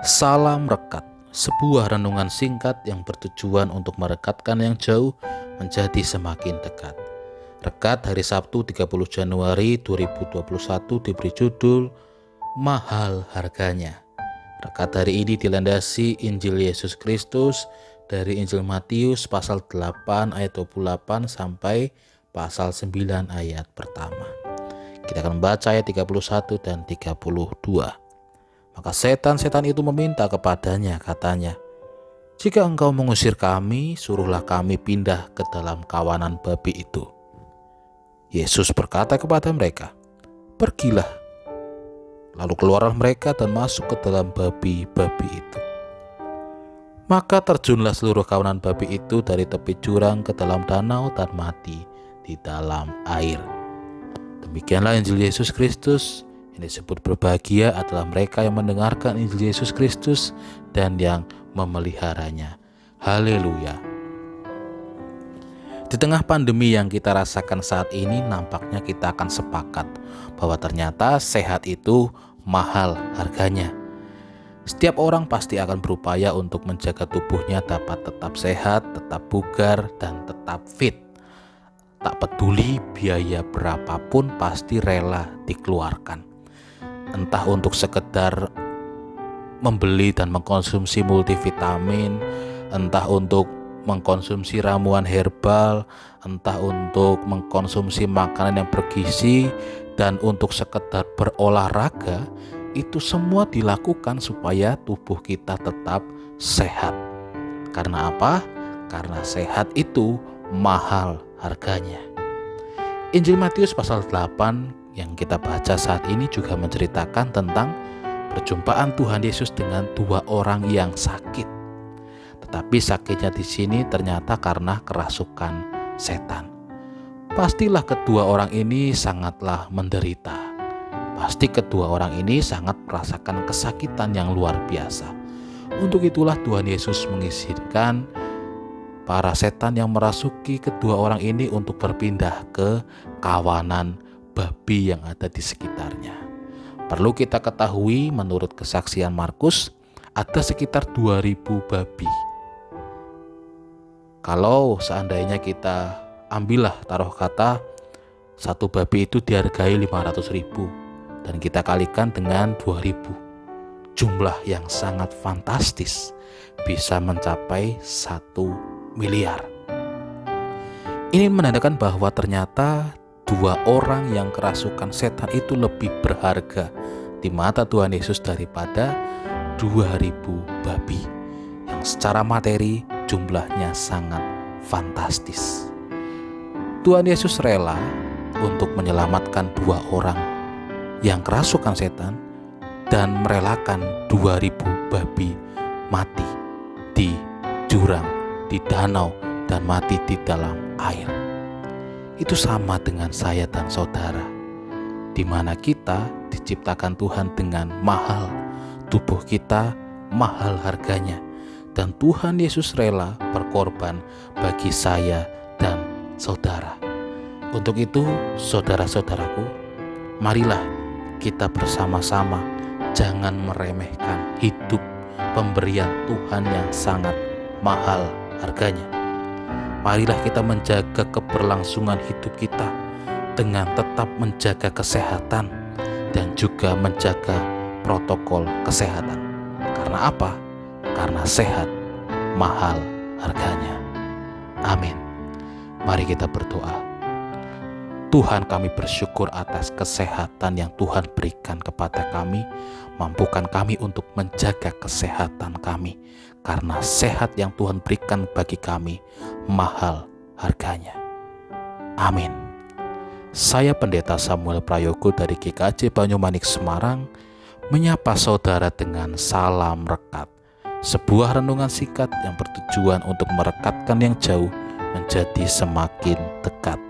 Salam Rekat, sebuah renungan singkat yang bertujuan untuk merekatkan yang jauh menjadi semakin dekat. Rekat hari Sabtu 30 Januari 2021 diberi judul Mahal Harganya. Rekat hari ini dilandasi Injil Yesus Kristus dari Injil Matius pasal 8 ayat 28 sampai pasal 9 ayat pertama. Kita akan membaca ayat 31 dan 32. Maka setan-setan itu meminta kepadanya, katanya, "Jika engkau mengusir kami, suruhlah kami pindah ke dalam kawanan babi itu." Yesus berkata kepada mereka, "Pergilah." Lalu keluarlah mereka dan masuk ke dalam babi-babi itu. Maka terjunlah seluruh kawanan babi itu dari tepi jurang ke dalam danau dan mati di dalam air. Demikianlah Injil Yesus Kristus. Yang disebut berbahagia adalah mereka yang mendengarkan Injil Yesus Kristus dan yang memeliharanya. Haleluya. Di tengah pandemi yang kita rasakan saat ini, nampaknya kita akan sepakat bahwa ternyata sehat itu mahal harganya. Setiap orang pasti akan berupaya untuk menjaga tubuhnya dapat tetap sehat, tetap bugar, dan tetap fit. Tak peduli biaya berapapun, pasti rela dikeluarkan entah untuk sekedar membeli dan mengkonsumsi multivitamin, entah untuk mengkonsumsi ramuan herbal, entah untuk mengkonsumsi makanan yang bergizi dan untuk sekedar berolahraga, itu semua dilakukan supaya tubuh kita tetap sehat. Karena apa? Karena sehat itu mahal harganya. Injil Matius pasal 8 yang kita baca saat ini juga menceritakan tentang perjumpaan Tuhan Yesus dengan dua orang yang sakit. Tetapi sakitnya di sini ternyata karena kerasukan setan. Pastilah kedua orang ini sangatlah menderita. Pasti kedua orang ini sangat merasakan kesakitan yang luar biasa. Untuk itulah Tuhan Yesus mengizinkan para setan yang merasuki kedua orang ini untuk berpindah ke kawanan babi yang ada di sekitarnya. Perlu kita ketahui menurut kesaksian Markus ada sekitar 2000 babi. Kalau seandainya kita ambillah taruh kata satu babi itu dihargai 500 ribu dan kita kalikan dengan 2000 jumlah yang sangat fantastis bisa mencapai satu miliar ini menandakan bahwa ternyata dua orang yang kerasukan setan itu lebih berharga di mata Tuhan Yesus daripada 2000 babi yang secara materi jumlahnya sangat fantastis. Tuhan Yesus rela untuk menyelamatkan dua orang yang kerasukan setan dan merelakan 2000 babi mati di jurang, di danau, dan mati di dalam air itu sama dengan saya dan saudara, di mana kita diciptakan Tuhan dengan mahal, tubuh kita mahal harganya, dan Tuhan Yesus rela berkorban bagi saya dan saudara. Untuk itu, saudara-saudaraku, marilah kita bersama-sama jangan meremehkan hidup pemberian Tuhan yang sangat mahal harganya marilah kita menjaga keberlangsungan hidup kita dengan tetap menjaga kesehatan dan juga menjaga protokol kesehatan. Karena apa? Karena sehat mahal harganya. Amin. Mari kita berdoa. Tuhan kami bersyukur atas kesehatan yang Tuhan berikan kepada kami, mampukan kami untuk menjaga kesehatan kami, karena sehat yang Tuhan berikan bagi kami mahal harganya. Amin. Saya Pendeta Samuel Prayogo dari GKJ Banyumanik Semarang, menyapa saudara dengan salam rekat, sebuah renungan singkat yang bertujuan untuk merekatkan yang jauh menjadi semakin dekat